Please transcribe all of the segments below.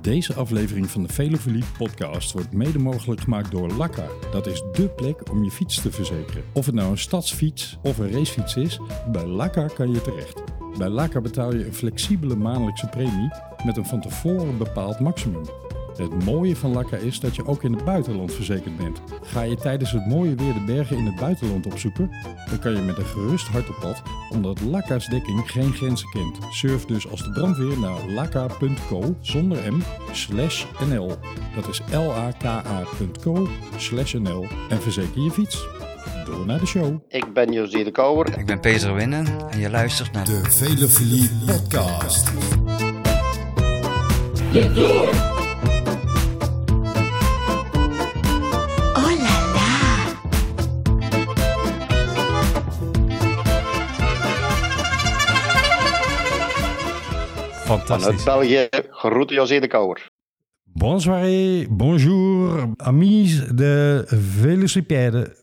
Deze aflevering van de Velofilie podcast wordt mede mogelijk gemaakt door Lakka. Dat is dé plek om je fiets te verzekeren. Of het nou een stadsfiets of een racefiets is, bij Lakka kan je terecht. Bij Lakka betaal je een flexibele maandelijkse premie met een van tevoren bepaald maximum. Het mooie van Lakka is dat je ook in het buitenland verzekerd bent. Ga je tijdens het mooie weer de bergen in het buitenland opzoeken, dan kan je met een gerust hart op pad, omdat Lakka's dekking geen grenzen kent. Surf dus als de brandweer naar lakka.co zonder m slash nl. Dat is l-a-k-a.co slash nl en verzeker je fiets. Door naar de show. Ik ben Josie de Kouwer. Ik ben Peter Winnen en je luistert naar De Velofilie podcast. Vanuit Fantastisch. België, groeten Josie de Kouwer. Bonsoir, bonjour, amis de velocipede.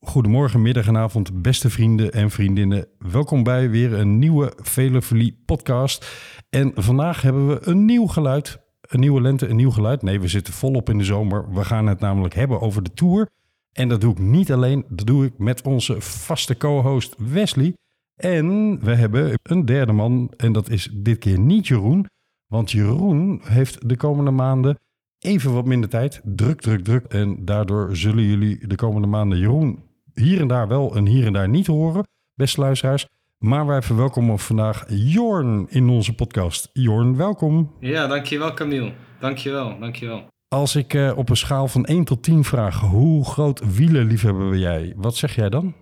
Goedemorgen, middag en avond, beste vrienden en vriendinnen. Welkom bij weer een nieuwe Velofilie podcast. En vandaag hebben we een nieuw geluid. Een nieuwe lente, een nieuw geluid. Nee, we zitten volop in de zomer. We gaan het namelijk hebben over de Tour. En dat doe ik niet alleen, dat doe ik met onze vaste co-host Wesley. En we hebben een derde man en dat is dit keer niet Jeroen. Want Jeroen heeft de komende maanden even wat minder tijd. Druk, druk, druk. En daardoor zullen jullie de komende maanden Jeroen hier en daar wel en hier en daar niet horen, beste luisteraars. Maar wij verwelkomen vandaag Jorn in onze podcast. Jorn, welkom. Ja, dankjewel Camille. Dankjewel, dankjewel. Als ik eh, op een schaal van 1 tot 10 vraag, hoe groot wielerliefhebber ben jij? Wat zeg jij dan?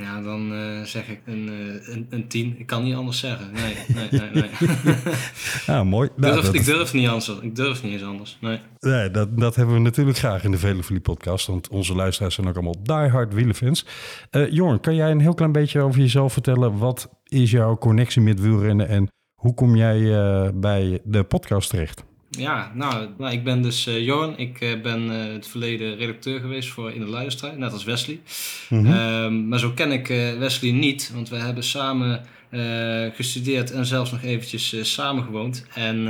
Ja, dan eh, zeg ik een, eh, een, een tien. Ik kan niet anders zeggen. Nee, nee, nee. nee. Ja, mooi. ik, Nou, durf, dat- ik durf niet anders. Ik durf niet eens anders. Nee. Nee, dat, dat hebben we natuurlijk graag in de Velofilie podcast. Want onze luisteraars zijn ook allemaal diehard wielerfans. Eh Jorn, kan jij een heel klein beetje over jezelf vertellen? Wat is jouw connectie met wielrennen en hoe kom jij bij de podcast terecht? Ja, nou, nou, ik ben dus eh, Jorn. Ik eh, ben eh, het verleden redacteur geweest voor In de Luisterstrijd, net als Wesley. Mhm. Ehm, maar zo ken ik Wesley niet, want we hebben samen gestudeerd en zelfs nog eventjes samen gewoond. En,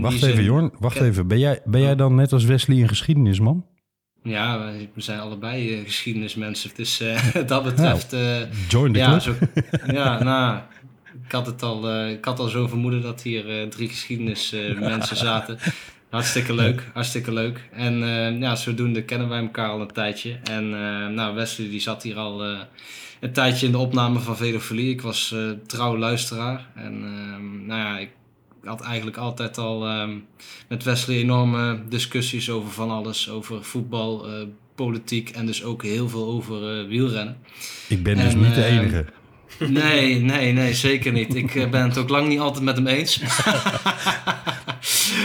Wacht even, Jorn. Wacht ken- even. Ben jij, ben jij dan net als Wesley een geschiedenisman? Ja, we zijn allebei geschiedenismensen. Dus dat betreft... eh, Join the ja, zo, ja, nou, ik had het al, eh, ik had al zo vermoeden dat hier eh, drie geschiedenismensen zaten. Hartstikke leuk, hartstikke leuk. En eh, ja, zodoende kennen wij elkaar al een tijdje. En nou, Wesley die zat hier al een tijdje in de opname van Velofilie. Ik was trouw luisteraar. En ehm, nou ja, ik had eigenlijk altijd al ehm, met Wesley enorme discussies over van alles. Over voetbal, politiek en dus ook heel veel over wielrennen. Ik ben dus niet de enige. Nee, nee, nee, zeker niet. Ik eh, ben het ook lang niet altijd met hem eens.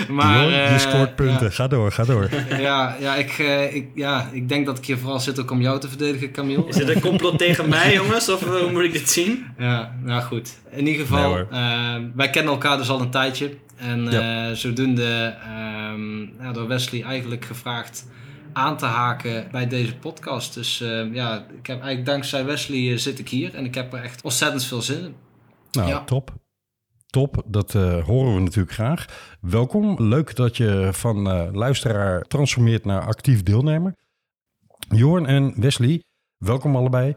maar, je eh, scoort punten. Ga door, ga door. Ja, ja, ik, eh, ik, ja, ik denk dat ik hier vooral zit ook om jou te verdedigen, Camille. Is dit een complot tegen mij, jongens? Of hoe moet ik dit zien? Ja, nou goed. In ieder geval, wij kennen elkaar dus al een tijdje. En Ja. eh, zodoende ehm, ja, door Wesley eigenlijk gevraagd aan te haken bij deze podcast. Dus eh, ja, ik heb eigenlijk dankzij Wesley eh, zit ik hier. En ik heb er echt ontzettend veel zin in. Nou, Ja. top. Top, dat eh, horen we natuurlijk graag. Welkom. Leuk dat je van eh, luisteraar transformeert naar actief deelnemer. Jorn en Wesley, welkom allebei.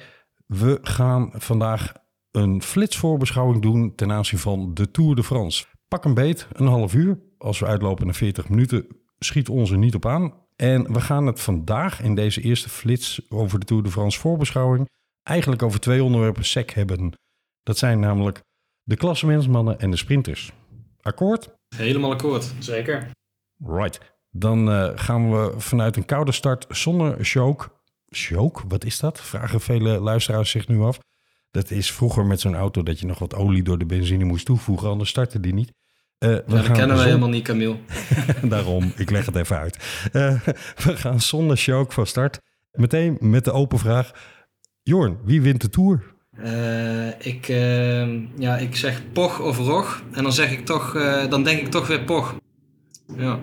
We gaan vandaag een flitsvoorbeschouwing doen ten aanzien van de Tour de France. Pak een beet, een half uur. Als we uitlopen naar 40 minuten, schiet ons er niet op aan. En we gaan het vandaag in deze eerste flits over de Tour de France voorbeschouwing eigenlijk over twee onderwerpen sec hebben. Dat zijn namelijk de klassementsmannen en de sprinters. Akkoord? Helemaal akkoord. Zeker. Right. Dan eh, gaan we vanuit een koude start zonder choke. Choke? Wat is dat? Vragen vele luisteraars zich nu af. Dat is vroeger met zo'n auto dat je nog wat olie door de benzine moest toevoegen, anders startte die niet. Eh, we Ja, dat kennen wij zon- helemaal niet, Camille. Daarom, ik leg het even uit. Eh, we gaan zonder choke van start. Meteen met de open vraag. Jorn, wie wint de Tour? Eh, ik, eh, ja, ik zeg Poch of Rog. En dan zeg ik toch, eh, dan denk ik toch weer Poch. Ja,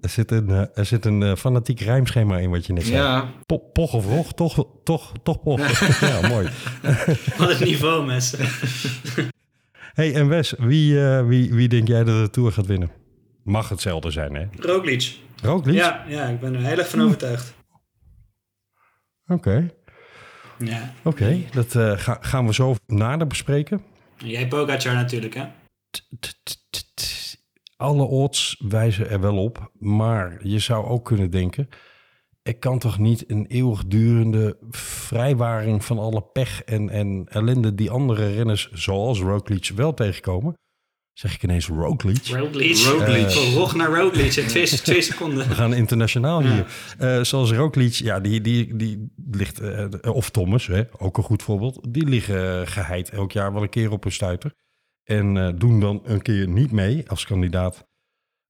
Er zit een, er zit een fanatiek rijmschema in wat je net zei. ja Po- poch of rog, toch, toch, toch poch. ja, mooi. Wat een niveau, mensen. hey, en Wes, wie, eh, wie, wie denk jij dat de Tour gaat winnen? mag hetzelfde zijn, hè? Roglic. Roglic? Ja, ja, ik ben er heel erg van overtuigd. Oké, Ja. oké. Dat eh, ga- gaan we zo nader bespreken. En Jij Pogacar natuurlijk, hè? Alle odds wijzen er wel op, maar je zou ook kunnen denken... er kan toch niet een eeuwigdurende vrijwaring van alle pech en, en ellende... die andere renners zoals Roglic wel tegenkomen? Zeg ik ineens Roglic? Roglic. Roglic. Van Rog naar Roglic in twee, twee seconden. We gaan internationaal Ja. hier. Eh, zoals Roglic, ja, die, die, die ligt... eh, of Thomas, hè, ook een goed voorbeeld. Die liggen geheid elk jaar wel een keer op een stuiter. En eh, doen dan een keer niet mee als kandidaat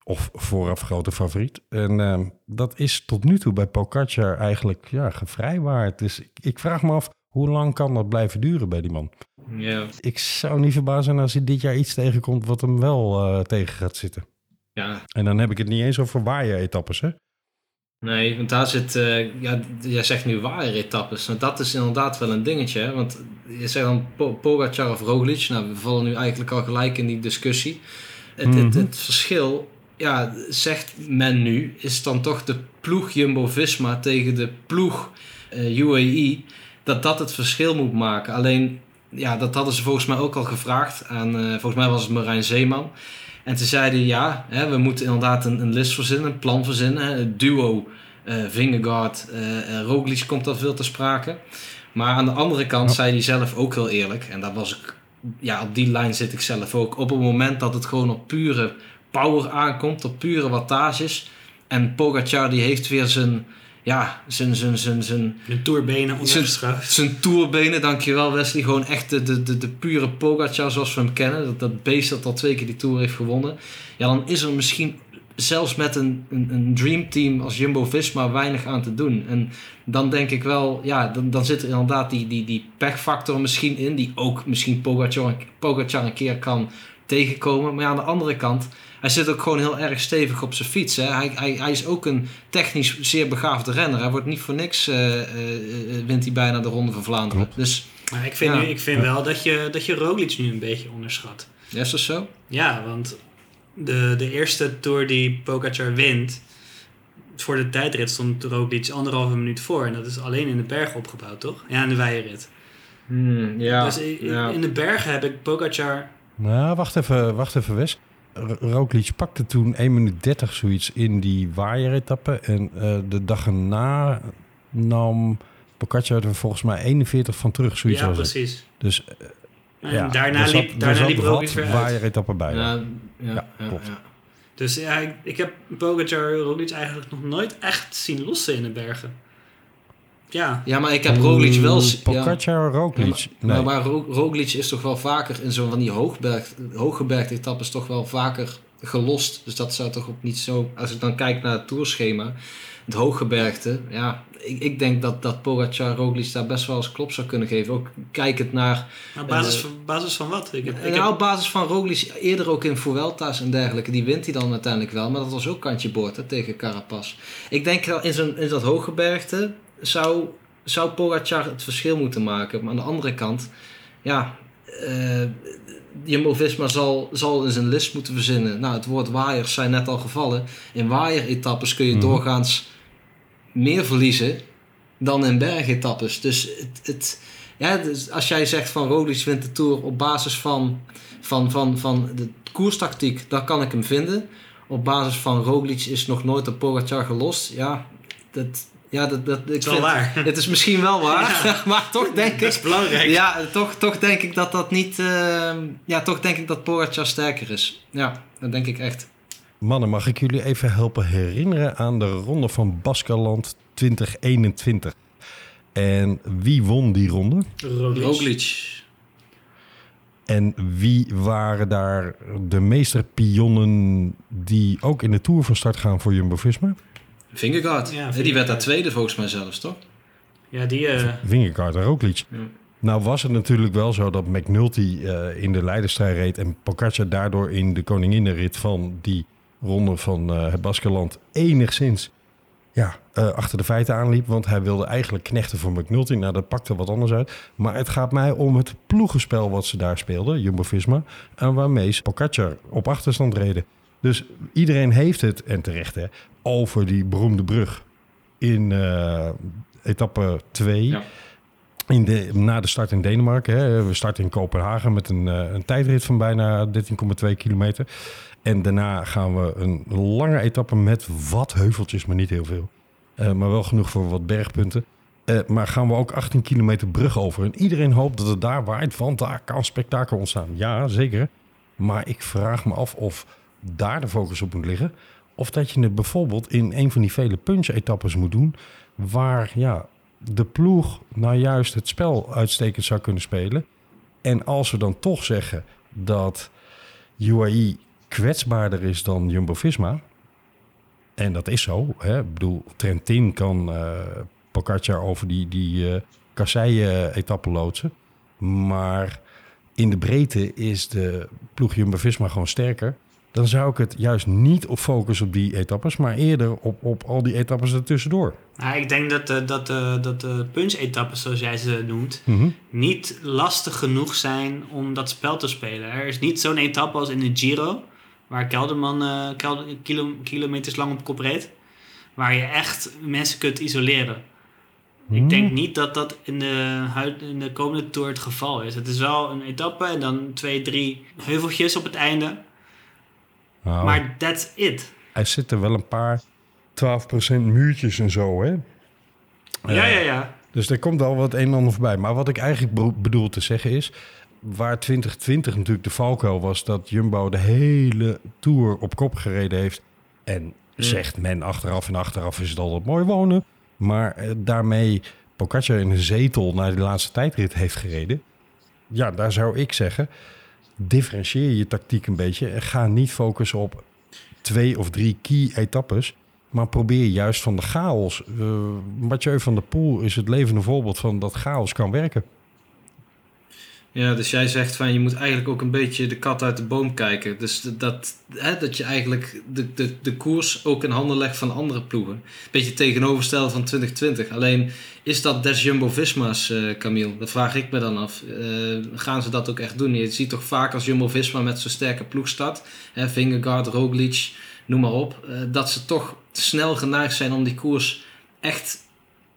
of vooraf grote favoriet. En eh, dat is tot nu toe bij Pogacar eigenlijk ja, gevrijwaard. Dus ik, ik vraag me af, hoe lang kan dat blijven duren bij die man? Ja. Ik zou niet verbaasd zijn als hij dit jaar iets tegenkomt wat hem wel eh, tegen gaat zitten. ja, En dan heb ik het niet eens over waaien-etappes, hè? Nee, want daar zit, eh, ja, jij zegt nu waaieretappes. Nou, dat is inderdaad wel een dingetje. Hè? Want je zegt dan Po- Pogacar of Roglic. Nou, we vallen nu eigenlijk al gelijk in die discussie. Het, het, Mhm. het verschil, ja, zegt men nu, is dan toch de ploeg Jumbo-Visma tegen de ploeg eh, UAE. Dat dat het verschil moet maken. Alleen, ja, dat hadden ze volgens mij ook al gevraagd aan, eh, volgens mij was het Marijn Zeeman. En toen zeiden ja, hè, we moeten inderdaad een, een list verzinnen, een plan verzinnen. Hè. Het duo eh Vingegaard, Roglic komt al veel te sprake. Maar aan de andere kant Ja. zei hij zelf ook heel eerlijk. En daar was ik, ja, op die lijn zit ik zelf ook. Op het moment dat het gewoon op pure power aankomt, op pure wattages. En Pogacar die heeft weer zijn, ja, zijn, zijn, zijn, zijn, De tourbenen ondergeschoven. zijn tourbenen, dankjewel Wesley. Gewoon echt de, de, de, de pure Pogacar zoals we hem kennen. Dat, dat beest dat al twee keer die Tour heeft gewonnen. Ja, dan is er misschien zelfs met een, een, een dreamteam als Jumbo-Visma weinig aan te doen. En dan denk ik wel, ja, dan, dan zit er inderdaad die, die, die pechfactor misschien in. Die ook misschien Pogacar, Pogacar een keer kan tegenkomen. Maar ja, aan de andere kant... Hij zit ook gewoon heel erg stevig op zijn fiets. Hè? Hij, hij, hij is ook een technisch zeer begaafde renner. Hij wordt niet voor niks, eh, eh, eh, wint hij bijna de Ronde van Vlaanderen. Dus, Maar ik vind, Ja. nu, ik vind wel dat je, dat je Roglic nu een beetje onderschat. ja, is dat zo? Ja, want de, de eerste Tour die Pogacar wint... Voor de tijdrit stond Roglic anderhalve minuut voor. En dat is alleen in de bergen opgebouwd, toch? Ja, in de weienrit. Hmm, ja, dus ja. in de bergen heb ik Pogacar... Nou, wacht even, wacht even, Wes. Roglic pakte toen 1 minuut 30 zoiets in die waaieretappe. En eh, de dag erna nam Pogacar er volgens mij 41 van terug, zoiets ja, het. precies. Dus En ja, daarna zat- liep, daarna zat liep wat Roglic weer bij. ja. ja, ja, Ja, ja, klopt. ja. Dus ja, ik, ik heb Pogacar Roglic eigenlijk nog nooit echt zien lossen in de bergen. Ja, Ja, maar ik heb Roglic wel... Mm, ja. Pogacar, Roglic. Ja, maar, nee. maar, maar Ro- Roglic is toch wel vaker in zo'n van die hoogberg, hooggebergte etappes toch wel vaker gelost. Dus dat zou toch ook niet zo... Als ik dan kijk naar het tourschema, het hooggebergte, ja... Ik, ik denk dat, dat Pogacar Roglic daar best wel eens klop zou kunnen geven. Ook kijkend naar... op basis, Eh, van, basis van wat? Ik heb, ik nou, heb- op basis van Roglic, eerder ook in Vuelta's en dergelijke, die wint hij dan uiteindelijk wel. Maar dat was ook kantje boord hè, tegen Carapaz. Ik denk dat in, zo'n, in dat hooggebergte zou, zou Pogacar het verschil moeten maken. Maar aan de andere kant, ja, eh Jumbo-Visma zal, zal eens een list moeten verzinnen. Nou, het woord waaiers zijn net al gevallen. In waaieretappes kun je Mhm. doorgaans meer verliezen dan in bergetappes. Dus, het, het, ja, dus als jij zegt van Roglic wint de Tour op basis van, van, van, van de koerstactiek, dan kan ik hem vinden. Op basis van Roglic is nog nooit een Pogacar gelost. Ja, dat... Ja, dat, dat, ik het is wel vind- waar. Het is misschien wel waar, maar toch denk ik... Dat is belangrijk. Ja, toch, toch denk ik dat dat niet... eh, ja, toch denk ik dat Pogacar sterker is. Ja, dat denk ik echt. Mannen, mag ik jullie even helpen herinneren aan de ronde van Baskeland 2021? En wie won die ronde? Roglic. Roglic. En wie waren daar de meesterpionnen die ook in de Tour van start gaan voor Jumbo-Visma? Vingegaard. Ja, die werd daar tweede volgens mij zelfs, toch? Ja, die... eh, Vingegaard en Roglic. Ja. Nou was het natuurlijk wel zo dat McNulty eh, in de leiderstrijd reed... en Pogacar daardoor in de koninginnenrit van die ronde van eh, het Baskeland... enigszins ja, eh, achter de feiten aanliep. Want hij wilde eigenlijk knechten voor McNulty. Nou, dat pakte wat anders uit. Maar het gaat mij om het ploegenspel wat ze daar speelden, Jumbo-Visma... en waarmee ze Pogacar op achterstand reden. Dus iedereen heeft het, en terecht hè, over die beroemde brug in eh, etappe 2. Ja. In de, na de start in Denemarken. Hè. We starten in Kopenhagen met een, eh, een tijdrit van bijna 13,2 kilometer. En daarna gaan we een lange etappe met wat heuveltjes, maar niet heel veel. Eh, maar wel genoeg voor wat bergpunten. Maar gaan we ook 18 kilometer brug over. En iedereen hoopt dat het daar waait, want daar kan spektakel ontstaan. Ja, zeker. Maar ik vraag me af of daar de focus op moet liggen. Of dat je het bijvoorbeeld in een van die vele punch-etappes moet doen. Waar ja, de ploeg nou juist het spel uitstekend zou kunnen spelen. En als we dan toch zeggen dat UAE kwetsbaarder is dan Jumbo-Visma... En dat is zo. Hè? Ik bedoel, Trentin kan Pogacar over die, die eh kasseien-etappe loodsen. Maar in de breedte is de ploeg Jumbo-Visma gewoon sterker. Dan zou ik het juist niet op focussen op die etappes... maar eerder op, op al die etappes ertussendoor. Nou, ik denk dat de, dat de, dat de punch-etappes, zoals jij ze noemt, Mhm. niet lastig genoeg zijn om dat spel te spelen. Er is niet zo'n etappe als in de Giro, waar Kelderman eh, kelder, kilo, kilometers lang op kop reed, waar je echt mensen kunt isoleren. Ik denk niet dat dat in de, huid- in de komende Tour het geval is. Het is wel een etappe en dan twee, drie heuveltjes op het einde. Nou, Maar that's it. er zitten wel een paar 12% muurtjes en zo, hè? Ja, ja, ja. Dus er komt wel wat een en ander voorbij. Maar wat ik eigenlijk bedoel te zeggen is... waar 2020 natuurlijk de valkuil was... dat Jumbo de hele Tour op kop gereden heeft. En zegt men achteraf en achteraf is het altijd mooi wonen. Maar eh, daarmee Pogacar in een zetel naar die laatste tijdrit heeft gereden. Ja, daar zou ik zeggen... differentieer je tactiek een beetje... en ga niet focussen op twee of drie key etappes... Maar probeer juist van de chaos. eh Mathieu van der Poel is het levende voorbeeld van dat chaos kan werken. Ja, dus jij zegt van je moet eigenlijk ook een beetje de kat uit de boom kijken. Dus dat, hè, dat je eigenlijk de, de, de koers ook in handen legt van andere ploegen. Beetje tegenoverstellen van 2020. Alleen is dat des Jumbo-Visma's, eh Camille? Dat vraag ik me dan af. Eh, gaan ze dat ook echt doen? Je ziet toch vaak als Jumbo-Visma met zo'n sterke ploeg start. Hè, Vingegaard, Roglic, noem maar op. eh, dat ze toch snel geneigd zijn om die koers echt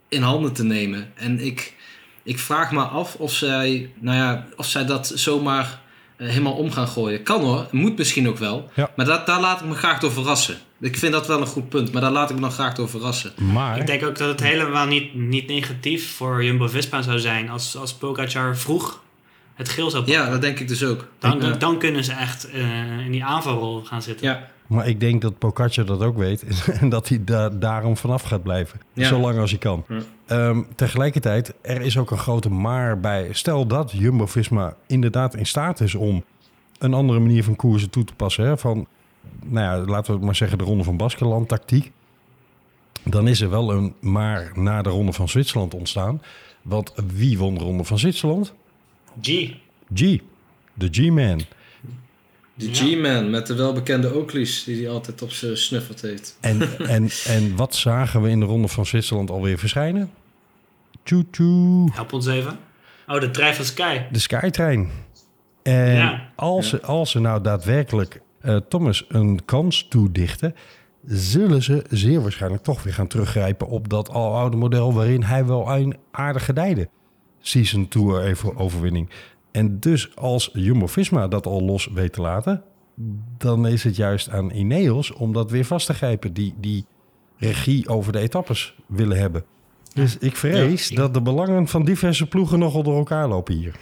in handen te nemen. En ik, ik vraag me af of zij, nou ja, of zij dat zomaar eh, helemaal om gaan gooien. Kan hoor, moet misschien ook wel. Ja. Maar dat, daar laat ik me graag door verrassen. Ik vind dat wel een goed punt, maar daar laat ik me dan graag door verrassen. Maar Ik denk ook dat het helemaal niet, niet negatief voor Jumbo-Visma zou zijn als, als Pogacar vroeg het geel zou pakken. Ja, dat denk ik dus ook. Dan, Ja. dan kunnen ze echt eh, in die aanvalrol gaan zitten. Ja, Maar ik denk dat Pogacar dat ook weet en dat hij da daarom vanaf gaat blijven. Ja. Zolang als hij kan. Ja. Ehm, tegelijkertijd, er is ook een grote maar bij. Stel dat Jumbo-Visma inderdaad in staat is om een andere manier van koersen toe te passen. Hè? Van, nou ja, laten we het maar zeggen de Ronde van Baskeland tactiek. Dan is er wel een maar na de Ronde van Zwitserland ontstaan. Want wie won de Ronde van Zwitserland? G. G. De G-Man. De Ja. G-Man met de welbekende Oakleys die hij altijd op zijn snuffert heeft. En, en, en wat zagen we in de Ronde van Zwitserland alweer verschijnen? Tjoe tjoe. Help ons even. Oh, de trein van Sky. De Skytrain. En Ja. als, Ze, als ze nou daadwerkelijk eh, Thomas een kans toedichten... zullen ze zeer waarschijnlijk toch weer gaan teruggrijpen... op dat aloude model waarin hij wel een aardig gedijde. Season Tour even overwinning. En dus als Jumbo-Visma dat al los weet te laten... dan is het juist aan Ineos om dat weer vast te grijpen. Die, die regie over de etappes willen hebben. Dus ik vrees Ja. dat de belangen van diverse ploegen nogal door elkaar lopen hier.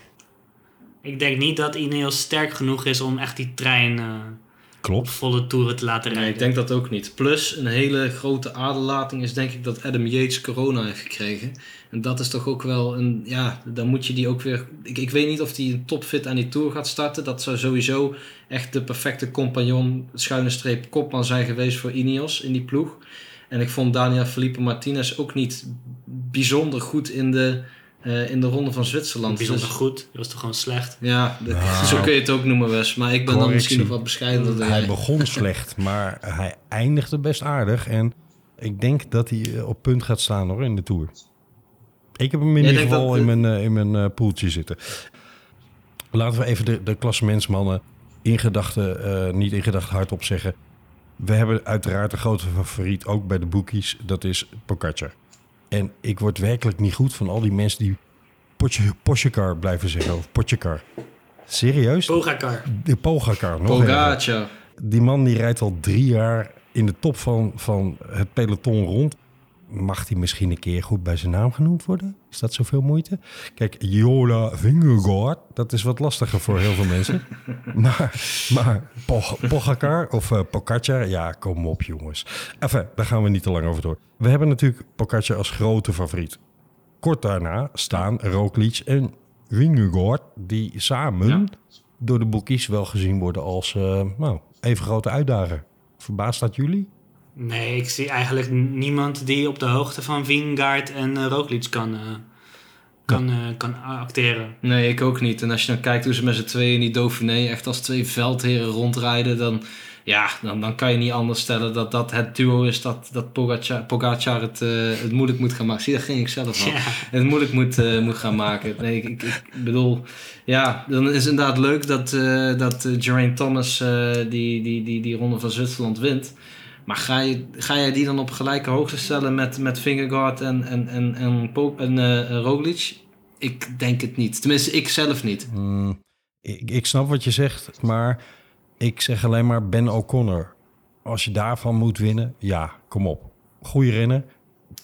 Ik denk niet dat Ineos sterk genoeg is om echt die trein eh, op Klopt. volle toeren te laten Nee, rijden. ik denk dat ook niet. Plus, een hele grote aderlating is denk ik dat Adam Yates corona heeft gekregen. En dat is toch ook wel een... Ja, dan moet je die ook weer... Ik, ik weet niet of hij een topfit aan die Tour gaat starten. Dat zou sowieso echt de perfecte compagnon, schuine streep, kopman zijn geweest voor Ineos in die ploeg. En ik vond Daniel Felipe Martinez ook niet bijzonder goed in de, eh, in de ronde van Zwitserland. Bijzonder Dus- goed. Dat was toch gewoon slecht. Ja, de- Nou. zo kun je het ook noemen, Wes. Maar ik ben dan misschien nog wat bescheidener Hij begon slecht, maar hij eindigde best aardig. En ik denk dat hij op punt gaat staan hoor in de Tour. Ik heb hem in ieder geval dat- in mijn, eh, in mijn eh, poeltje zitten. Laten we even de, de klassementsmannen in gedachten, eh, niet in gedachten hardop zeggen. We hebben uiteraard een grote favoriet, ook bij de bookies. Dat is Pogacar. En ik word werkelijk niet goed van al die mensen die Pogacar blijven zeggen. Of Pogacar. Serieus? Pogacar. De Pogacar. Nog erger. Pogacar. Die man die rijdt al drie jaar in de top van, van het peloton rond. Mag hij misschien een keer goed bij zijn naam genoemd worden? Is dat zoveel moeite? Kijk, Jola Vingegaard, dat is wat lastiger voor heel veel mensen. maar maar of Pogacar, ja, kom op jongens. Enfin, daar gaan we niet te lang over door. We hebben natuurlijk Pogacar als grote favoriet. Kort daarna staan Roglic en Vingegaard, die samen Ja. door de boekies wel gezien worden als eh, nou, even grote uitdager. Verbaast dat jullie? Nee, ik zie eigenlijk niemand die op de hoogte van Vingegaard en uh, Roglic kan, eh, kan, eh, kan acteren. Nee, ik ook niet. En als je dan kijkt hoe ze met z'n tweeën in die Dauphiné echt als twee veldheren rondrijden, dan, ja, dan, dan kan je niet anders stellen dat dat het duo is dat, dat Pogacar, Pogacar het, het moeilijk moet gaan maken. Zie, daar ging ik zelf. Ja. Het moeilijk moet, moet gaan maken. Nee, ik, ik, ik bedoel, ja, dan is het inderdaad leuk dat, eh dat Geraint Thomas die, die, die, die ronde van Zwitserland wint. Maar ga, je, ga jij die dan op gelijke hoogte stellen met, met Vingegaard en, en, en, en, en eh, Roglic? Ik denk het niet. Tenminste, ik zelf niet. Hmm, ik, ik snap wat je zegt, maar ik zeg alleen maar Ben O'Connor. Als je daarvan moet winnen, ja, kom op. Goeie renner,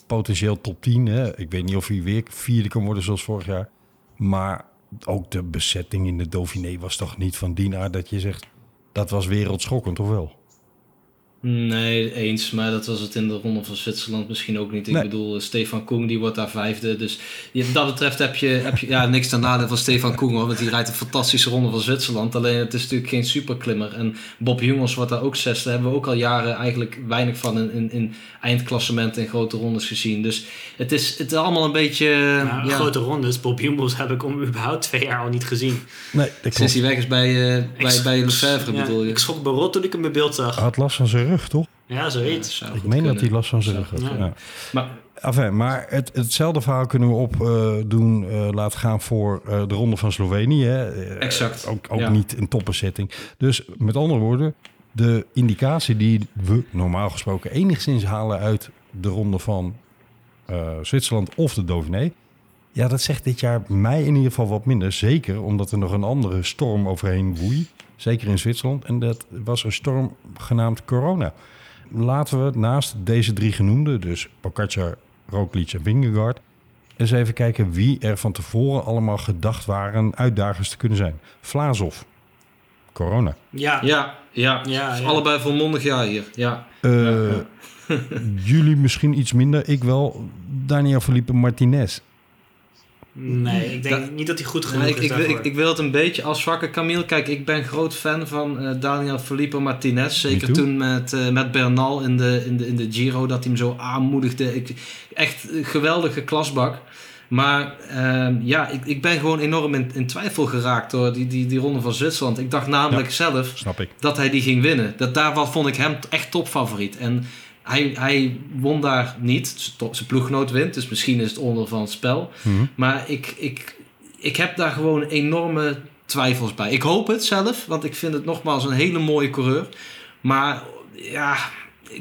potentieel top 10. Hè. Ik weet niet of hij weer vierde kan worden zoals vorig jaar. Maar ook de bezetting in de Dauphiné was toch niet van die aard dat je zegt... dat was wereldschokkend, of wel? Nee, eens. Maar dat was het in de ronde van Zwitserland misschien ook niet. Ik Nee. bedoel, eh, Stefan Koen die wordt daar vijfde. Dus je- wat dat betreft heb je, heb je ja, niks ten nadele van Stefan Koen hoor. Want die rijdt een fantastische ronde van Zwitserland. Alleen het is natuurlijk geen superklimmer. En Bob Jungels wordt daar ook zesde. Daar hebben we ook al jaren eigenlijk weinig van in, in, in eindklassementen en grote rondes gezien. Dus het is, het is allemaal een beetje... Nou, ja, Grote rondes, Bob Jungels heb ik om überhaupt twee jaar al niet gezien. Nee, dat Sinds hij weg is bij, eh, Ik bij, bij Lefebvre ja, bedoel je? Ik schrok berot toen ik hem in beeld zag. Hij had last van zijn rug, toch? Ja, zoiets. Ik meen dat hij last van zijn rug had. Ja. Maar Enfin, maar het, hetzelfde verhaal kunnen we op eh, doen eh, laten gaan voor eh, de ronde van Slovenië. Hè. Eh, Exact, Ook, ook ja. niet een toppensetting. Dus met andere woorden, de indicatie die we normaal gesproken enigszins halen uit de ronde van eh, Zwitserland of de Dauphiné. Ja, dat zegt dit jaar mij in ieder geval wat minder. Zeker omdat er nog een andere storm overheen woei. Zeker in Zwitserland. En dat was een storm genaamd corona. Laten we naast deze drie genoemde, dus Pogacar, Roglic en Vingegaard... eens even kijken wie er van tevoren allemaal gedacht waren uitdagers te kunnen zijn. Vlaasov, corona. Ja, ja, ja, Ja, ja. allebei volmondig ja hier. Ja. Eh, Ja, jullie misschien iets minder, ik wel. Daniel Felipe Martinez. Nee, ik denk Da- niet dat hij goed genoeg Nee, ik, is ik, ik, ik wil het een beetje afzwakken, Camille. Kijk, ik ben groot fan van eh, Daniel Felipe Martinez. Zeker toen met, eh, met Bernal in de, in, de, in de Giro, dat hij hem zo aanmoedigde. Ik, echt een geweldige klasbak. Maar ehm, ja, ik, ik ben gewoon enorm in, in twijfel geraakt door die, die, die ronde van Zwitserland. Ik dacht namelijk zelf dat hij die ging winnen. Dat, daar vond ik hem echt topfavoriet. En hij, hij won daar niet. Zijn ploeggenoot wint, dus misschien is het onder van het spel. Mhm. Maar ik, ik, ik heb daar gewoon enorme twijfels bij. Ik hoop het zelf, want ik vind het nogmaals een hele mooie coureur. Maar ja,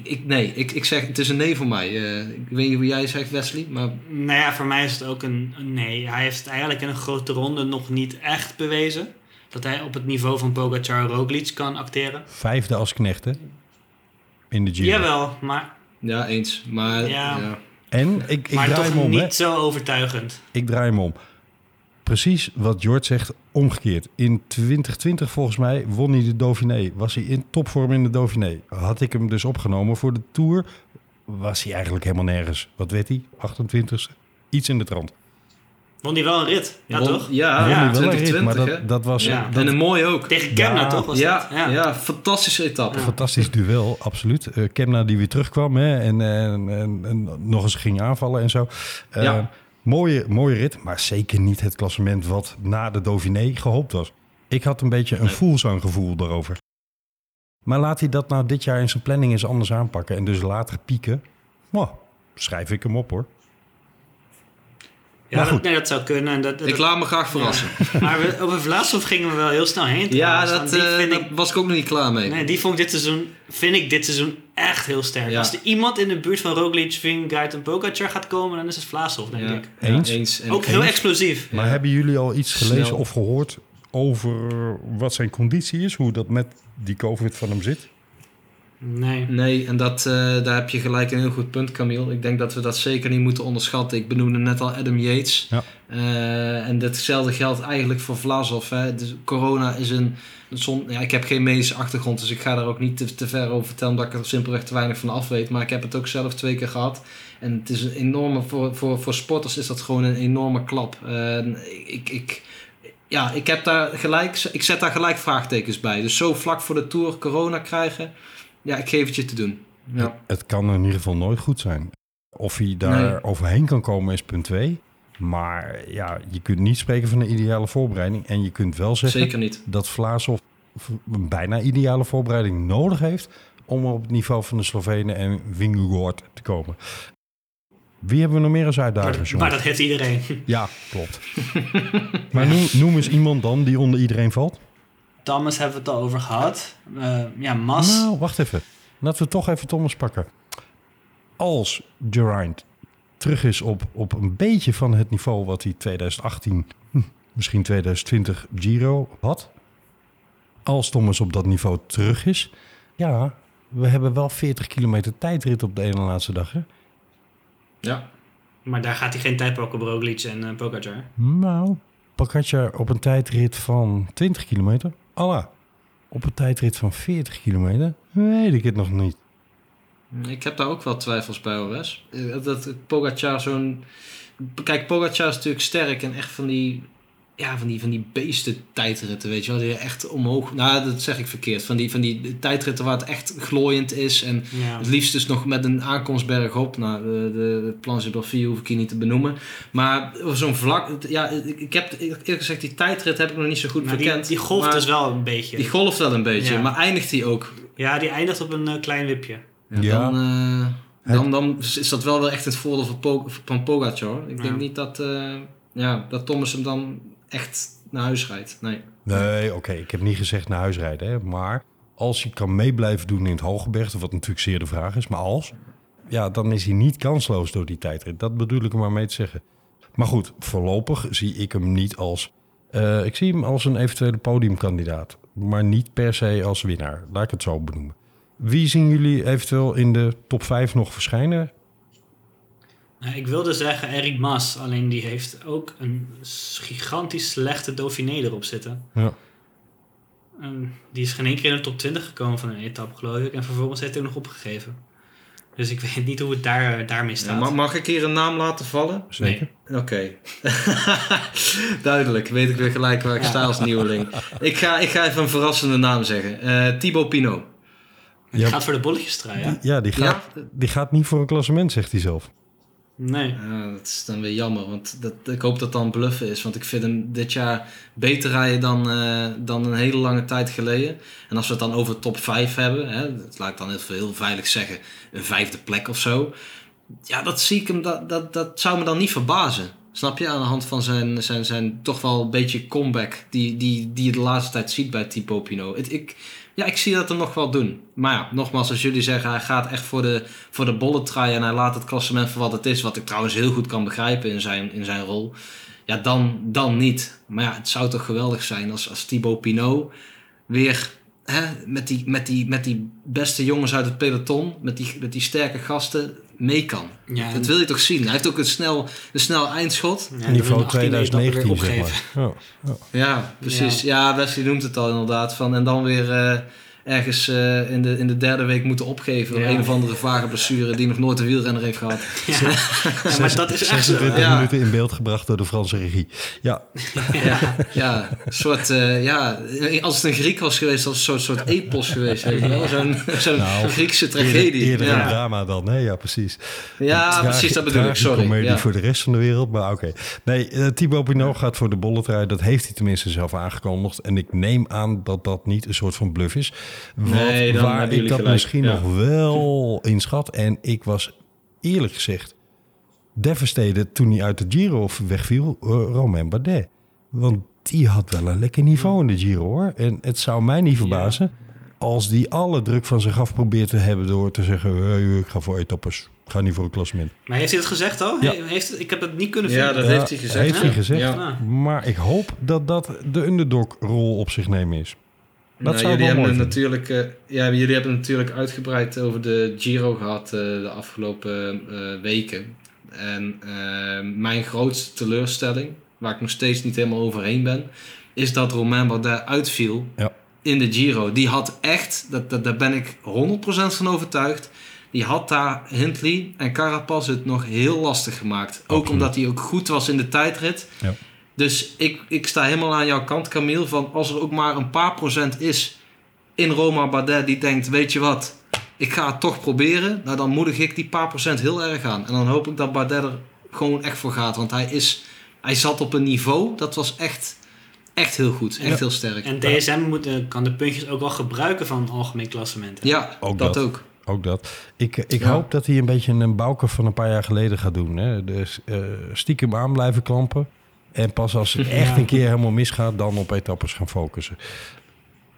ik, nee, ik, ik zeg het is een nee voor mij. Eh, ik weet niet hoe jij zegt, Wesley, maar Nou ja, voor mij is het ook een, een nee. Hij heeft het eigenlijk in een grote ronde nog niet echt bewezen. Dat hij op het niveau van Pogacar Roglic kan acteren. Vijfde als knecht, hè? In de Giro. Jawel, maar, ja, eens. Maar Ja. ja. En ik, ik maar draai toch hem om, niet hè? zo overtuigend. Ik draai hem om. Precies wat George zegt, omgekeerd. In 2020 volgens mij won hij de Dauphiné. Was hij in topvorm in de Dauphiné. Had ik hem dus opgenomen voor de Tour, was hij eigenlijk helemaal nergens. Wat weet hij? 28ste? Iets in de trant. Won hij wel een rit, ja Won- toch? Ja, Won hij wel een rit, 2020, maar hè? dat, dat was Ja. dat, En een mooi ook. Tegen Kemna Ja. toch was Ja, dat? ja. fantastische etappe. een fantastisch duel, absoluut. Eh Kemna die weer terugkwam hè, en, en, en, en nog eens ging aanvallen en zo. Eh, Ja. mooie, mooie rit, maar zeker niet het klassement wat na de Dauphiné gehoopt was. Ik had een beetje een voelzang gevoel daarover. Maar laat hij dat nou dit jaar in zijn planning eens anders aanpakken en dus later pieken. Nou, schrijf ik hem op hoor. Ja, Maar dat, goed. nee, dat zou kunnen. En dat, dat- Ik laat me graag verrassen. Maar we, over Vlaasov gingen we wel heel snel heen. Ja, dat, eh, vind daar ik, was ik ook nog niet klaar mee. nee, die vond ik dit seizoen, vind ik dit seizoen echt heel sterk. Ja. Als er iemand in de buurt van Roglic, Vingegaard en Pogacar gaat komen, dan is het Vlaasov, denk Ja, ik. ja, Eens? eens. En Ook heel explosief. Maar hebben jullie al iets gelezen Snel. of gehoord over wat zijn conditie is? Hoe dat met die COVID van hem zit? Nee. Nee, en dat, eh, daar heb je gelijk een heel goed punt, Camille. Ik denk dat we dat zeker niet moeten onderschatten. Ik benoemde net al Adam Yates. Ja. Eh, en datzelfde geldt eigenlijk voor Vlasov. Hè. Dus corona is een... een zon, ja, ik heb geen medische achtergrond, dus ik ga daar ook niet te, te ver over vertellen... omdat ik er simpelweg te weinig van af weet. Maar ik heb het ook zelf twee keer gehad. En het is een enorme... Voor, voor, voor sporters is dat gewoon een enorme klap. En ik... ik ja, ik, heb daar gelijk, ik zet daar gelijk vraagtekens bij. Dus zo vlak voor de Tour corona krijgen... Ja, ik geef het je te doen. Ja. Het kan in ieder geval nooit goed zijn. Of hij daar Nee. overheen kan komen is punt 2. Maar ja, je kunt niet spreken van een ideale voorbereiding. En je kunt wel zeggen Zeker niet. dat Vlaasov een bijna ideale voorbereiding nodig heeft... om op het niveau van de Slovenen en Vingegaard te komen. Wie hebben we nog meer als uitdagers, Maar, jongens? maar dat heeft iedereen. Ja, klopt. maar noem, noem eens iemand dan die onder iedereen valt. Thomas hebben we het al over gehad. Eh, ja, Mas. Nou, wacht even. Laten we toch even Thomas pakken. Als Geraint terug is op, op een beetje van het niveau wat hij 2018, hm, misschien 2020 Giro had. Als Thomas op dat niveau terug is. Ja, we hebben wel 40 kilometer tijdrit op de ene laatste dag. Hè? Ja. Maar daar gaat hij geen tijd pakken Roglic en Pogacar. Nou, Pogacar op een tijdrit van 20 kilometer. Allah, op een tijdrit van 40 kilometer weet ik het nog niet. Ik heb daar ook wel twijfels bij, Wes. Eh, Dat Pogacar zo'n... Kijk, Pogacar is natuurlijk sterk en echt van die... Ja, van die, van die beesten tijdritten, weet je wel. Die echt omhoog... Nou, dat zeg ik verkeerd. Van die, van die tijdritten waar het echt glooiend is. En Ja. het liefst dus nog met een aankomstberg op. Nou, de, de, Planche d'Orfie hoef ik hier niet te benoemen. Maar zo'n vlak... Ja, ik, ik heb eerlijk gezegd, die tijdrit heb ik nog niet zo goed Nou, die, verkend. die golft maar dus wel een beetje. Die golft wel een beetje, Ja. maar eindigt die ook Ja, die eindigt op een eh, klein wipje. Ja, Ja. Dan, eh, dan, dan is dat wel wel echt het voordeel van, Po- van Pogacar. Ik denk Ja. niet dat, eh, ja, dat Thomas hem dan echt naar huis rijdt. Nee. Nee, oké, ik heb niet gezegd naar huis rijden. Hè, maar als hij kan mee blijven doen in het Hooggebergte, wat natuurlijk zeer de vraag is, maar als, ja, dan is hij niet kansloos door die tijdrit. Dat bedoel ik er maar mee te zeggen. Maar goed, voorlopig zie ik hem niet als... eh, ik zie hem als een eventuele podiumkandidaat, maar niet per se als winnaar. Laat ik het zo benoemen. Wie zien jullie eventueel in de top 5 nog verschijnen? Nou, ik wilde zeggen Erik Mas, alleen die heeft ook een gigantisch slechte Dauphiné erop zitten. Ja. En die is geen één keer in de top 20 gekomen van een etappe, geloof ik. En vervolgens heeft hij ook nog opgegeven. Dus ik weet niet hoe het daar, daarmee Ja, staat. mag, mag ik hier een naam laten vallen? Zeker. Oké. Duidelijk, weet ik weer gelijk waar ik sta als nieuweling. Ik ga, ik ga even een verrassende naam zeggen. Eh Thibaut Pinot. Die Ja. gaat voor de bolletjes draaien. Ja, die gaat, die gaat niet voor een klassement, zegt hij zelf. Nee. Dat is dan weer jammer, want dat, ik hoop dat dan bluffen is. Want ik vind hem dit jaar beter rijden dan, eh, dan een hele lange tijd geleden. En als we het dan over top 5 hebben, hè, laat ik dan heel, veilig zeggen, een vijfde plek of zo. Ja, dat zie ik hem, dat, dat, dat zou me dan niet verbazen. Snap je? Aan de hand van zijn, zijn, zijn toch wel een beetje comeback die, die, die je de laatste tijd ziet bij Pinot. Het, ik, ja, ik zie dat hem nog wel doen. Maar ja, nogmaals, als jullie zeggen hij gaat echt voor de, voor de bolletrui en hij laat het klassement voor wat het is, wat ik trouwens heel goed kan begrijpen in zijn, in zijn rol, ja, dan, dan niet. Maar ja, het zou toch geweldig zijn als, als Thibaut Pinot weer hè, met, die, met, die, met die beste jongens uit het peloton, met die, met die sterke gasten, mee kan. Ja, Dat wil je toch zien? Hij heeft ook een snel, een snel eindschot. Ja, Niveau de 18e etappe weer 2019, zeg opgeven. maar. Ja. Ja, precies. Ja, Wesley noemt het al inderdaad. Van, en dan weer eh, ergens eh, in, de, in de derde week moeten opgeven. door Ja. Een of andere vage blessure die nog nooit een wielrenner heeft gehad. Ja. Ja, maar dat is echt zo. 26 Ja. minuten in beeld gebracht door de Franse regie. Ja, Ja, ja, een soort, eh, ja, als het een Griek was geweest, als een soort, soort epos geweest. Weet je wel? Zo'n zo'n Nou, Griekse eerder, tragedie. eerder een ja. drama dan. Nee, ja, precies. ja, precies, dat bedoel ik. Sorry. tragicomedie Ja. voor de rest van de wereld, maar oké. Nee, eh, Thibaut Pinot gaat voor de bolletrui. Dat heeft hij tenminste zelf aangekondigd. En ik neem aan dat dat niet een soort van bluff is. Wat, Nee, dan waar ik dat gelijk, misschien ja. nog wel inschat. En ik was eerlijk gezegd devastated toen hij uit de Giro wegviel, uh, Romain Bardet. Want die had wel een lekker niveau in de Giro hoor. En het zou mij niet verbazen als die alle druk van zich af probeert te hebben door te zeggen, hey, ik ga voor etappes. Ik ga niet voor een klassement. Maar heeft hij het gezegd al? Ja. Heeft, ik heb het niet kunnen Ja, vinden. dat heeft hij gezegd. Heeft hij gezegd. Ja. Maar ik hoop dat dat de underdog-rol op zich nemen is. Dat Nou, zou jullie, hebben mooi natuurlijk, eh, ja, jullie hebben het natuurlijk uitgebreid over de Giro gehad eh, de afgelopen eh, weken. En mijn grootste teleurstelling, waar ik nog steeds niet helemaal overheen ben, is dat Romain Bardet uitviel Ja. in de Giro. Die had echt, dat, dat, daar ben ik 100% van overtuigd, die had daar Hindley en Carapaz het nog heel lastig gemaakt. Ook Absoluut. omdat hij ook goed was in de tijdrit. Ja. Dus ik, ik sta helemaal aan jouw kant, Camille. Van als er ook maar een paar procent is in Roma Bardet die denkt: Weet je wat, ik ga het toch proberen. Nou, dan moedig ik die paar procent heel erg aan. En dan hoop ik dat Bardet er gewoon echt voor gaat. Want hij, is, hij zat op een niveau dat was echt, echt heel goed. Echt Ja. heel sterk. En DSM moet, kan de puntjes ook wel gebruiken van een algemeen klassement. hè? ja, Ook dat, dat. ook. Ook dat. Ik, ik Ja. hoop dat hij een beetje een bouke van een paar jaar geleden gaat doen. Hè? Dus eh, stiekem aan blijven klampen. En pas als het echt Ja. een keer helemaal misgaat, dan op etappes gaan focussen.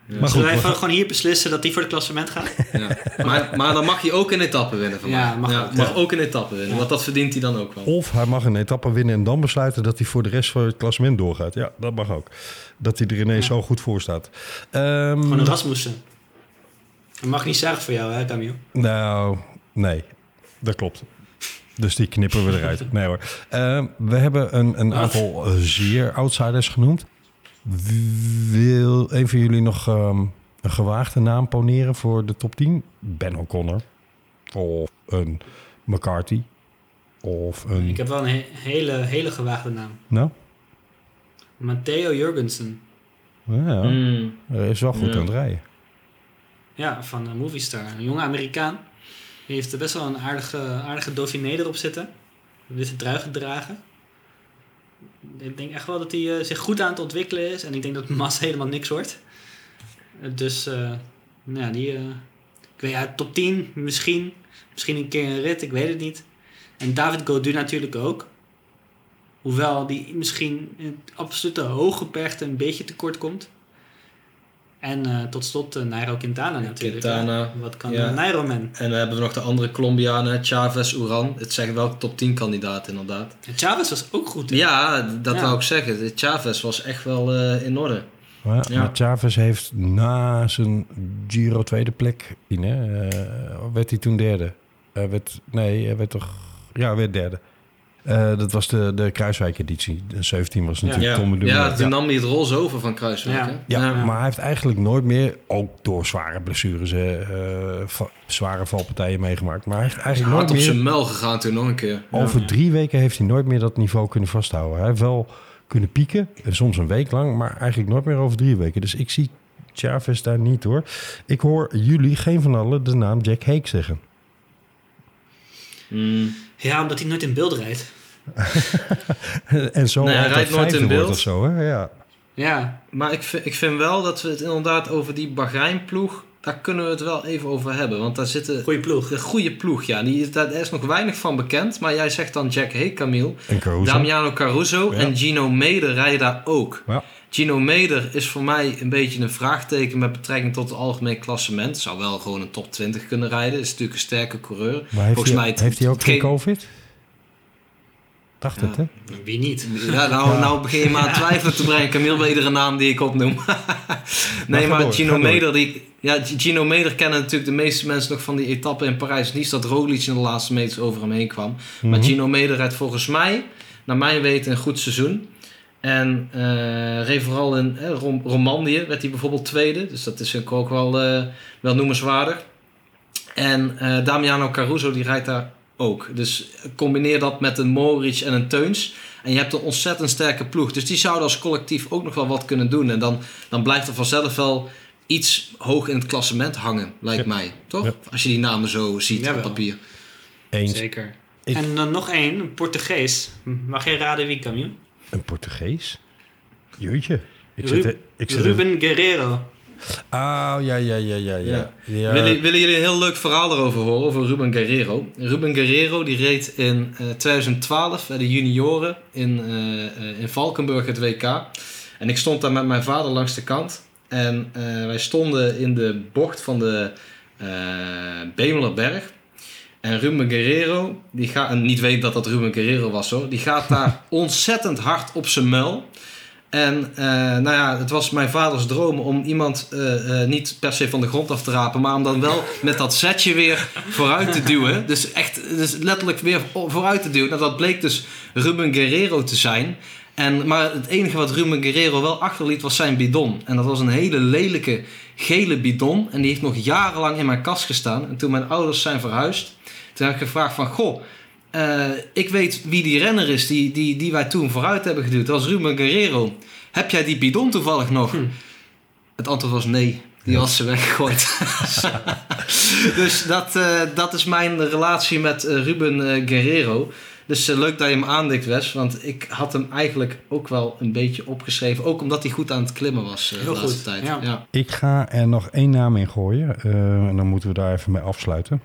Maar goed, Zullen wij we gewoon hier beslissen dat die voor het klassement gaat? Ja. Maar, maar dan mag hij ook een etappe winnen van Ja, mij. mag ja, ook, mag ja. ook een etappe winnen. Ja. Want dat verdient hij dan ook wel. Of hij mag een etappe winnen en dan besluiten dat hij voor de rest van het klassement doorgaat. Ja, dat mag ook. Dat hij er ineens zo goed voor staat. Ehm, Gewoon een Rasmussen. Dat mag niet zeggen voor jou, hè, Camille? Nou, nee, dat klopt. Dus die knippen we eruit. Nee hoor. Ehm, we hebben een, een aantal eh, zeer outsiders genoemd. Wil een van jullie nog ehm, een gewaagde naam poneren voor de top 10? Ben O'Connor. Of een McCarthy. Of een... Ik heb wel een he- hele, hele gewaagde naam. Nou, Matteo Jurgensen. ja, Mm. hij is wel goed Ja. aan het rijden. Ja, van Movistar. Een jonge Amerikaan. Die heeft best wel een aardige, aardige Dauphiné erop zitten. Witte trui gedragen. Ik denk echt wel dat hij eh, zich goed aan het ontwikkelen is. En ik denk dat Mas helemaal niks wordt. Dus, eh, nou ja, die... eh, ik weet ja, top 10 misschien. Misschien een keer een rit, ik weet het niet. En David Gaudu natuurlijk ook. Hoewel die misschien in het absolute hoge bergte een beetje tekort komt. En eh, tot slot uh, Nairo Quintana natuurlijk. Quintana, Ja. Wat kan ja. Nairo man? En dan hebben we nog de andere Colombianen, Chavez, Uran. Het zijn wel top 10 kandidaten inderdaad. En Chavez was ook goed. hè? Ja, dat Ja. wou ik zeggen. De Chavez was echt wel eh, in orde. Maar, Ja. maar Chavez heeft na zijn Giro tweede plek... Hè, eh, werd hij toen derde? Hij werd, nee, hij werd toch... Ja, hij werd derde. Eh, dat was de, de Kruiswijk-editie. De 17 was natuurlijk Ja, Tom Dumoulin. ja toen nam hij het roze over van Kruiswijk. Ja. hè? Ja, Ja. maar hij heeft eigenlijk nooit meer, ook door zware blessures, eh, va- zware valpartijen meegemaakt. Maar hij heeft eigenlijk Hard nooit op meer, zijn mel gegaan toen nog een keer. over drie weken heeft hij nooit meer dat niveau kunnen vasthouden. Hij heeft wel kunnen pieken, en soms een week lang, maar eigenlijk nooit meer over drie weken. Dus ik zie Chavez daar niet hoor. Ik hoor jullie, geen van allen, de naam Jack Hake zeggen. Mm. Ja, omdat hij nooit in beeld rijdt. En zo Nee, hij rijdt nooit vijfde in beeld. of zo, hè? Ja. Ja, Maar ik vind, ik vind wel dat we het inderdaad over die Bahrein-ploeg... Daar kunnen we het wel even over hebben. Want daar zitten... goede ploeg. De goede ploeg, ja. Die, daar is nog weinig van bekend. Maar jij zegt dan Jack Hey Camille. En Caruso. Damiano Caruso Ja. en Gino Meder rijden daar ook. Ja. Gino Meder is voor mij een beetje een vraagteken met betrekking tot het algemeen klassement. Zou wel gewoon een top 20 kunnen rijden. Is natuurlijk een sterke coureur. Maar heeft, Volgens hij, mij het- heeft hij ook geen geen- COVID? Dacht het, hè? Wie niet? Ja, nou, nou begin je maar aan twijfelen te brengen. Camille bij iedere naam die ik opnoem. nee, maar door, Gino. Meder, die, ja, Gino Meder kennen natuurlijk de meeste mensen nog van die etappe in Parijs-Nice. Dat Roglic in de laatste meters over hem heen kwam. Maar Mhm. Gino Meder rijdt volgens mij, naar mijn weten, een goed seizoen. En eh reed vooral in eh, Rom- Romandie, werd hij bijvoorbeeld tweede. Dus dat is ook wel, eh, wel noemenswaardig. En eh, Damiano Caruso, die rijdt daar ook. Dus combineer dat met een Moritz en een Teuns. En je hebt een ontzettend sterke ploeg. Dus die zouden als collectief ook nog wel wat kunnen doen. En dan, dan blijft er vanzelf wel iets hoog in het klassement hangen, lijkt mij. Toch? Ja. Als je die namen zo ziet Jawel. op papier. Eens. Zeker. Ik- En dan nog één, een Portugees. Mag jij raden wie, Camille? Een Portugees? Jeetje. Ik Ru- zit, er- ik zit er- Ruben Guerrero. Oh, ja, ja, ja, ja, ja. Ja. Willen, willen jullie een heel leuk verhaal erover horen, over Ruben Guerrero? Ruben Guerrero die reed in eh, 2012 bij de junioren in, eh, eh, in Valkenburg het WK. En ik stond daar met mijn vader langs de kant. En wij stonden in de bocht van de Bemelerberg. En Ruben Guerrero, die gaat, en niet weet dat dat Ruben Guerrero was hoor, die gaat daar ontzettend hard op zijn muil. En eh, nou ja, het was mijn vaders droom om iemand eh, eh, niet per se van de grond af te rapen, maar om dan wel met dat setje weer vooruit te duwen. Dus echt, dus letterlijk weer vooruit te duwen. Nou, dat bleek dus Ruben Guerrero te zijn. En, maar het enige wat Ruben Guerrero wel achterliet was zijn bidon. En dat was een hele lelijke gele bidon. En die heeft nog jarenlang in mijn kast gestaan. En toen mijn ouders zijn verhuisd, toen heb ik gevraagd van... Goh, eh, ik weet wie die renner is die, die, die wij toen vooruit hebben geduwd. Dat was Ruben Guerrero. Heb jij die bidon toevallig nog? Het antwoord was nee. Die was ze weggegooid. dus dat, eh, dat is mijn relatie met eh, Ruben Guerrero. Dus leuk dat je hem aandikt, Wes. Want ik had hem eigenlijk ook wel een beetje opgeschreven. Ook omdat hij goed aan het klimmen was eh, Heel de laatste goed, tijd. ja. Ja. Ik ga er nog één naam in gooien. eh, en dan moeten we daar even mee afsluiten.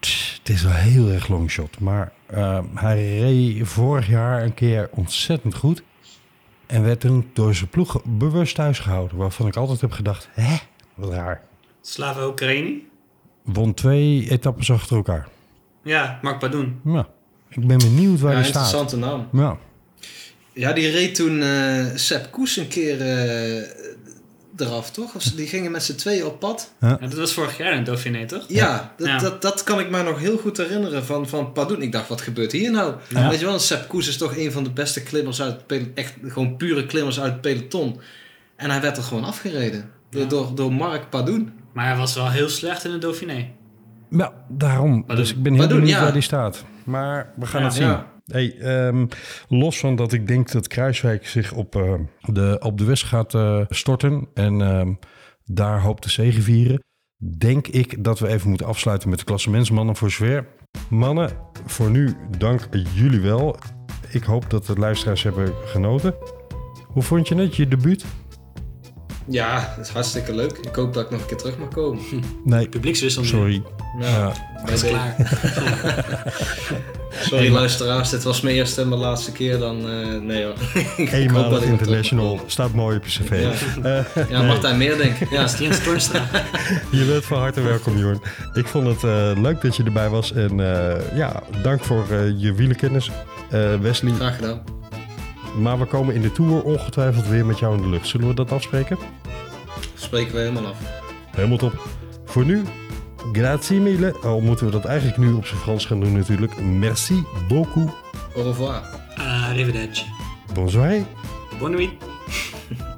Het is wel heel erg longshot. Maar eh, hij reed vorig jaar een keer ontzettend goed. En werd toen door zijn ploeg bewust thuis gehouden. Waarvan ik altijd heb gedacht, hè, wat raar. Slava Oekraïne? Won twee etappes achter elkaar. Ja, Mark Padoen. Ja, ik ben benieuwd waar Ja, hij staat. interessante naam. Ja. Ja, die reed toen eh Sepp Koes een keer eh, eraf, toch? Of ze- die gingen met z'n tweeën op pad. Ja, dat was vorig jaar in Dauphiné, toch? Ja, dat, Ja. Dat, dat kan ik me nog heel goed herinneren van, van Padoen. Ik dacht, wat gebeurt hier nou? Ja. Weet je wel, Sepp Koes is toch een van de beste klimmers uit het peloton. Echt gewoon pure klimmers uit het peloton. En hij werd er gewoon afgereden. Door, Ja. door, door Mark Padoen. Maar hij was wel heel slecht in de Dauphiné. Ja, daarom. Maar dus ik ben heel maar doen, benieuwd ja. waar die staat. Maar we gaan Ja. het zien. Hey, ehm, los van dat ik denk dat Kruiswijk zich op, eh, de, op de West gaat eh, storten en ehm, daar hoopt te zegevieren, denk ik dat we even moeten afsluiten met de klassementsmannen voor zover. Mannen, voor nu dank jullie wel. Ik hoop dat de luisteraars hebben genoten. Hoe vond je het, je debuut? Ja, dat is hartstikke leuk. Ik hoop dat ik nog een keer terug mag komen. Nee, Publiekswissel sorry. Ja, Ja. Dat is klaar. Sorry luisteraars, dit was mijn eerste en mijn laatste keer. Dan, eh, nee hoor. Eenmalig mag international. Staat mooi op je cv. Ja. Eh, Ja, Martijn Meerdink. Ja, Dat is Jens Toornstra. Je bent van harte welkom, Jorn. Ik vond het eh, leuk dat je erbij was. En eh, ja, dank voor eh, je wielenkennis, eh, Wesley. graag gedaan. Maar we komen in de Tour ongetwijfeld weer met jou in de lucht. Zullen we dat afspreken? Spreken we helemaal af. Helemaal top. Voor nu, grazie mille. Al moeten we dat eigenlijk nu op zijn Frans gaan doen natuurlijk. Merci beaucoup. Au revoir. Arrivederci. Bonsoir. Bonne nuit.